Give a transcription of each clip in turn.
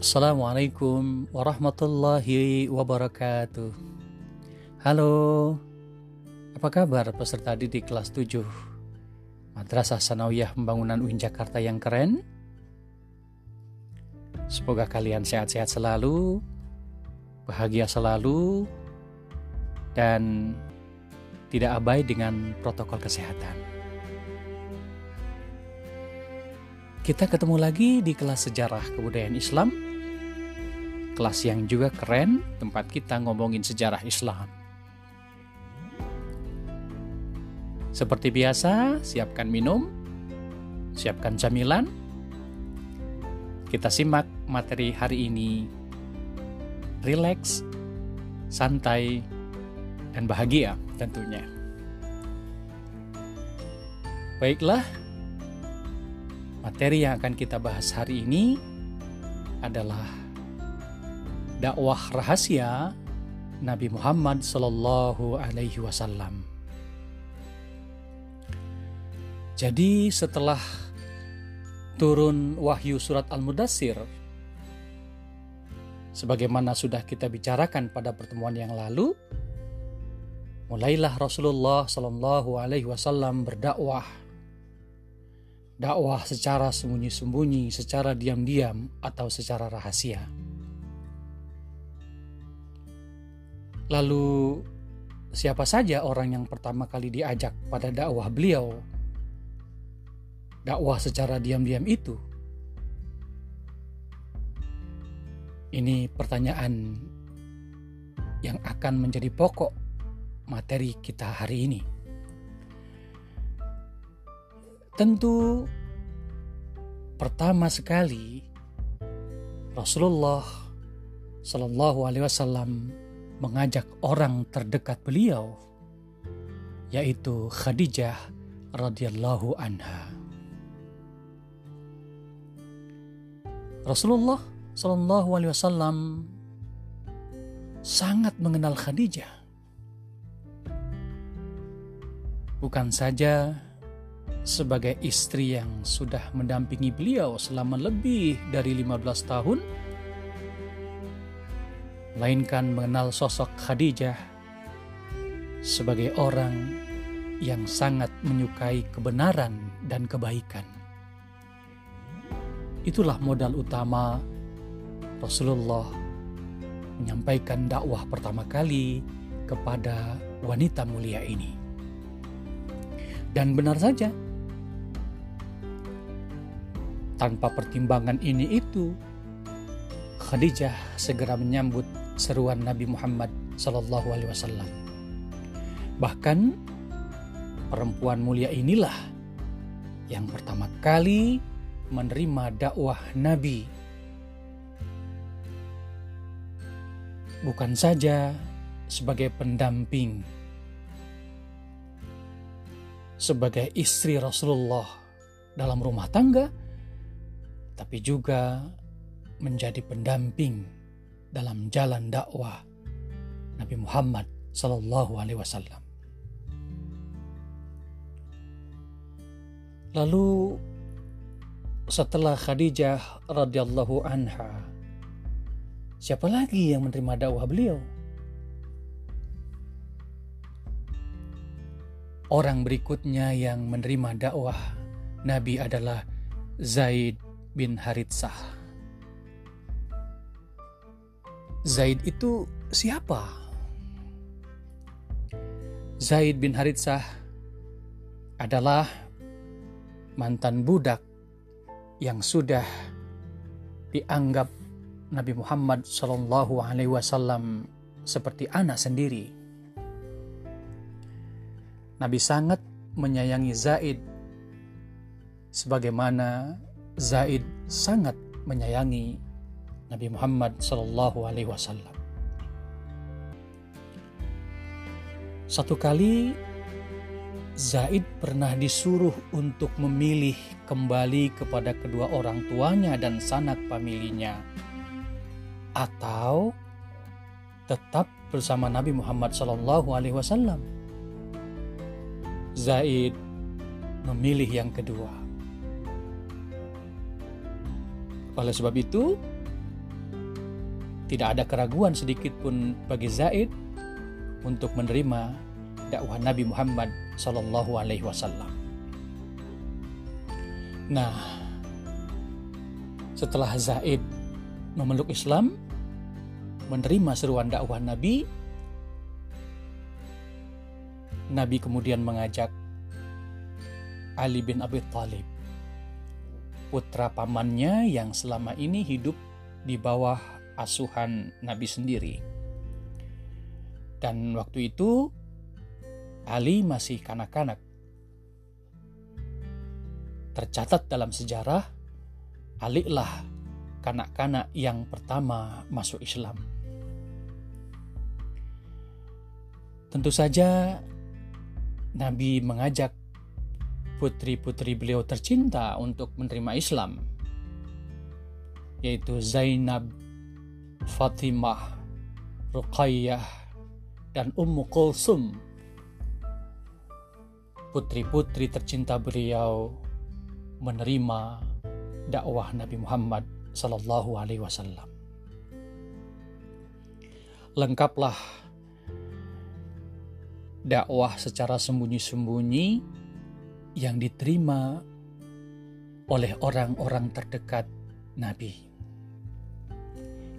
Assalamualaikum warahmatullahi wabarakatuh. Halo Apa kabar peserta didik kelas 7 Madrasah Sanawiyah Pembangunan UIN Jakarta yang keren? Semoga kalian sehat-sehat selalu Bahagia selalu Dan tidak abai dengan protokol kesehatan. Kita ketemu lagi di kelas sejarah kebudayaan Islam kelas yang juga keren, tempat kita ngomongin sejarah Islam. Seperti biasa, siapkan minum, siapkan camilan. Kita simak materi hari ini. Relax, santai, dan bahagia tentunya. Baiklah, materi yang akan kita bahas hari ini adalah dakwah rahasia Nabi Muhammad Sallallahu Alaihi Wasallam. Jadi setelah turun wahyu surat Al-Mudassir, sebagaimana sudah kita bicarakan pada pertemuan yang lalu, mulailah Rasulullah Sallallahu Alaihi Wasallam berdakwah. Dakwah secara sembunyi-sembunyi, secara diam-diam, atau secara rahasia. Lalu siapa saja orang yang pertama kali diajak pada dakwah beliau? Dakwah secara diam-diam itu. Ini pertanyaan yang akan menjadi pokok materi kita hari ini. Tentu pertama sekali Rasulullah Shallallahu Alaihi Wasallam mengajak orang terdekat beliau, yaitu Khadijah radhiyallahu anha. Rasulullah Shallallahu alaihi wasallam sangat mengenal Khadijah. Bukan saja sebagai istri yang sudah mendampingi beliau selama lebih dari 15 tahun, melainkan mengenal sosok Khadijah sebagai orang yang sangat menyukai kebenaran dan kebaikan. Itulah modal utama Rasulullah menyampaikan dakwah pertama kali kepada wanita mulia ini. Dan benar saja, tanpa pertimbangan ini itu, Khadijah segera menyambut seruan Nabi Muhammad Sallallahu Alaihi Wasallam. Bahkan perempuan mulia inilah yang pertama kali menerima dakwah Nabi. Bukan saja sebagai pendamping, sebagai istri Rasulullah dalam rumah tangga, tapi juga menjadi pendamping dalam jalan dakwah Nabi Muhammad Sallallahu Alaihi Wasallam. Lalu setelah Khadijah radhiyallahu anha, siapa lagi yang menerima dakwah beliau? Orang berikutnya yang menerima dakwah Nabi adalah Zaid bin Haritsah. Zaid itu siapa? Zaid bin Haritsah adalah mantan budak yang sudah dianggap Nabi Muhammad Shallallahu Alaihi Wasallam seperti anak sendiri. Nabi sangat menyayangi Zaid sebagaimana Zaid sangat menyayangi Nabi Muhammad Sallallahu Alaihi Wasallam. Satu kali Zaid pernah disuruh untuk memilih kembali kepada kedua orang tuanya dan sanak familinya, atau tetap bersama Nabi Muhammad Sallallahu Alaihi Wasallam. Zaid memilih yang kedua. Oleh sebab itu, Tidak ada keraguan sedikit pun bagi Zaid untuk menerima dakwah Nabi Muhammad Sallallahu Alaihi Wasallam. Nah, setelah Zaid memeluk Islam, menerima seruan dakwah Nabi, Nabi kemudian mengajak Ali bin Abi Thalib, putra pamannya yang selama ini hidup di bawah asuhan Nabi sendiri. Dan waktu itu Ali masih kanak-kanak. Tercatat dalam sejarah, Ali lah kanak-kanak yang pertama masuk Islam. Tentu saja Nabi mengajak putri-putri beliau tercinta untuk menerima Islam, yaitu Zainab, Fatimah, Ruqayyah, dan Ummu Kulsum, putri-putri tercinta beliau menerima dakwah Nabi Muhammad Sallallahu Alaihi Wasallam. Lengkaplah dakwah secara sembunyi-sembunyi yang diterima oleh orang-orang terdekat Nabi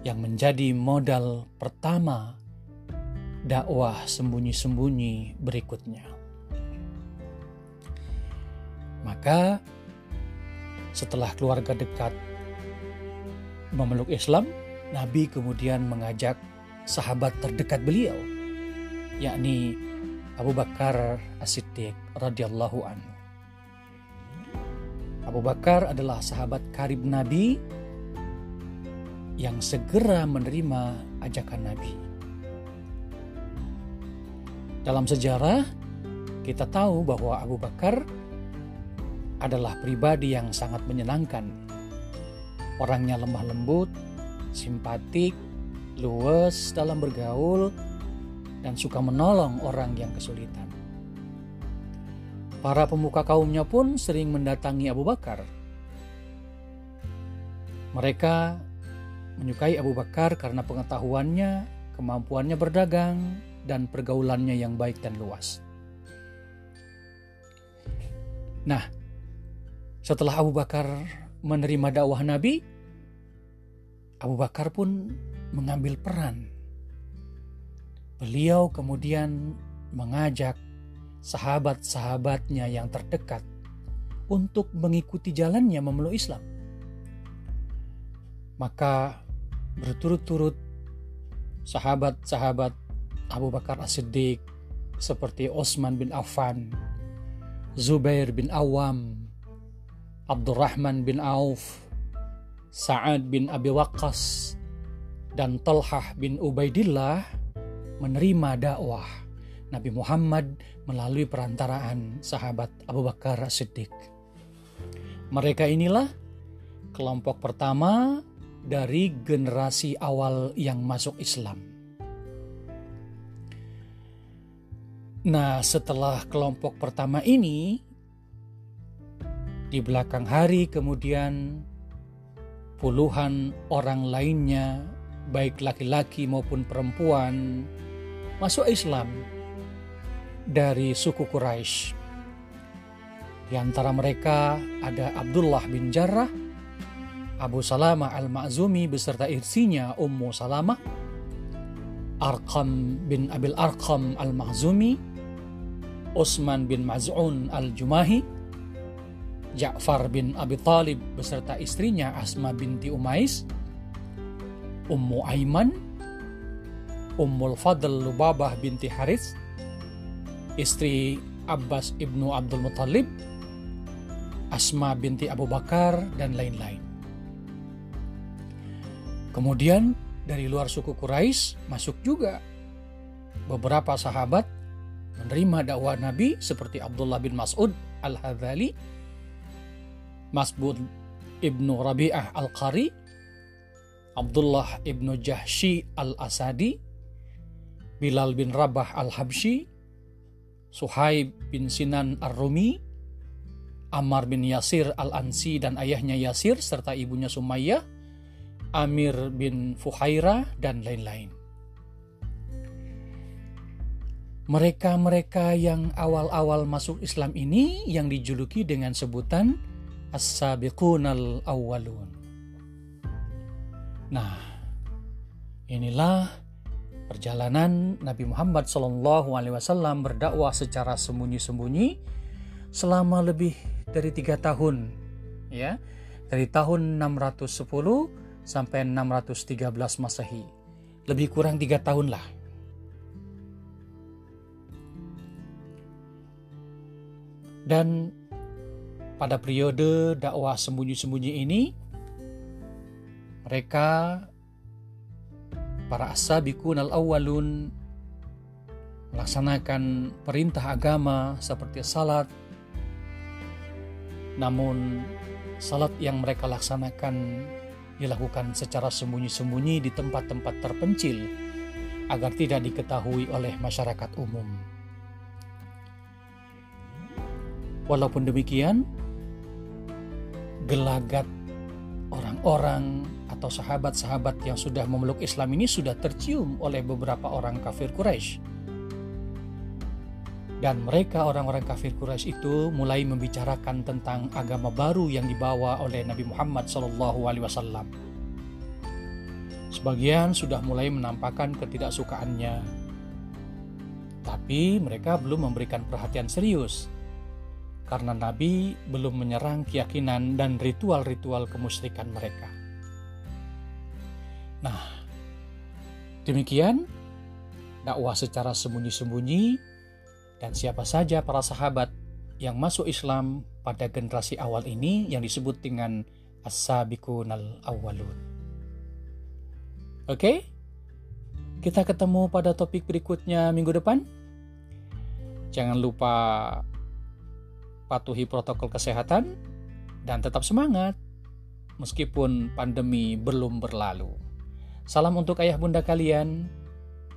yang menjadi modal pertama dakwah sembunyi-sembunyi berikutnya. Maka setelah keluarga dekat memeluk Islam, Nabi kemudian mengajak sahabat terdekat beliau, yakni Abu Bakar As-Siddiq radhiyallahu anhu. Abu Bakar adalah sahabat karib Nabi yang segera menerima ajakan Nabi. Dalam sejarah, kita tahu bahwa Abu Bakar adalah pribadi yang sangat menyenangkan. Orangnya lemah lembut, simpatik, luwes dalam bergaul, dan suka menolong orang yang kesulitan. Para pemuka kaumnya pun sering mendatangi Abu Bakar. Mereka menyukai Abu Bakar karena pengetahuannya, kemampuannya berdagang, dan pergaulannya yang baik dan luas. Nah, setelah Abu Bakar menerima dakwah Nabi, Abu Bakar pun mengambil peran. Beliau kemudian mengajak sahabat-sahabatnya yang terdekat untuk mengikuti jalannya memeluk Islam. Maka berturut-turut sahabat-sahabat Abu Bakar As-Siddiq, seperti Osman bin Affan, Zubair bin Awam, Abdurrahman bin Auf, Sa'ad bin Abi Waqqas, dan Talhah bin Ubaidillah menerima dakwah Nabi Muhammad melalui perantaraan sahabat Abu Bakar As-Siddiq. Mereka inilah kelompok pertama dari generasi awal yang masuk Islam. Nah, setelah kelompok pertama ini, di belakang hari kemudian puluhan orang lainnya, baik laki-laki maupun perempuan, masuk Islam dari suku Quraisy. Di antara mereka ada Abdullah bin Jarrah, Abu Salamah al-Ma'zumi beserta istrinya Ummu Salamah, Arqam bin Abil Arqam al-Mahzumi, Utsman bin Maz'un al-Jumahi, Ja'far bin Abi Talib beserta istrinya Asma binti Umais, Ummu Aiman, Ummul Fadl Lubabah binti Haris, istri Abbas ibnu Abdul Muthalib, Asma binti Abu Bakar, dan lain-lain. Kemudian dari luar suku Quraisy masuk juga. Beberapa sahabat menerima dakwah Nabi seperti Abdullah bin Mas'ud Al-Hadzali, Masbud ibnu Rabi'ah Al-Qari, Abdullah ibnu Jahshi Al-Asadi, Bilal bin Rabah Al-Habshi, Suhaib bin Sinan Ar-Rumi, Ammar bin Yasir Al-Ansi dan ayahnya Yasir serta ibunya Sumayyah, Amir bin Fuhaira, dan lain-lain. Mereka-mereka yang awal-awal masuk Islam ini yang dijuluki dengan sebutan As-Sabiqun al-Awwalun. Nah, inilah perjalanan Nabi Muhammad SAW berdakwah secara sembunyi-sembunyi selama lebih dari tiga tahun, ya, dari tahun 610 sampai 613 Masehi, lebih kurang tiga tahun lah. Dan pada periode dakwah sembunyi-sembunyi ini, mereka para asabikun al-awwalun melaksanakan perintah agama seperti salat. Namun salat yang mereka laksanakan dilakukan secara sembunyi-sembunyi di tempat-tempat terpencil agar tidak diketahui oleh masyarakat umum. Walaupun demikian, gelagat orang-orang atau sahabat-sahabat yang sudah memeluk Islam ini sudah tercium oleh beberapa orang kafir Quraisy. Dan mereka orang-orang kafir Quraisy itu mulai membicarakan tentang agama baru yang dibawa oleh Nabi Muhammad SAW. Sebagian sudah mulai menampakkan ketidaksukaannya, tapi mereka belum memberikan perhatian serius karena Nabi belum menyerang keyakinan dan ritual-ritual kemusyrikan mereka. Nah, demikian dakwah secara sembunyi-sembunyi dan siapa saja para sahabat yang masuk Islam pada generasi awal ini yang disebut dengan as-sabiqun al-awwalun. Oke? Kita ketemu pada topik berikutnya minggu depan. Jangan lupa patuhi protokol kesehatan, dan tetap semangat meskipun pandemi belum berlalu. Salam untuk ayah bunda kalian.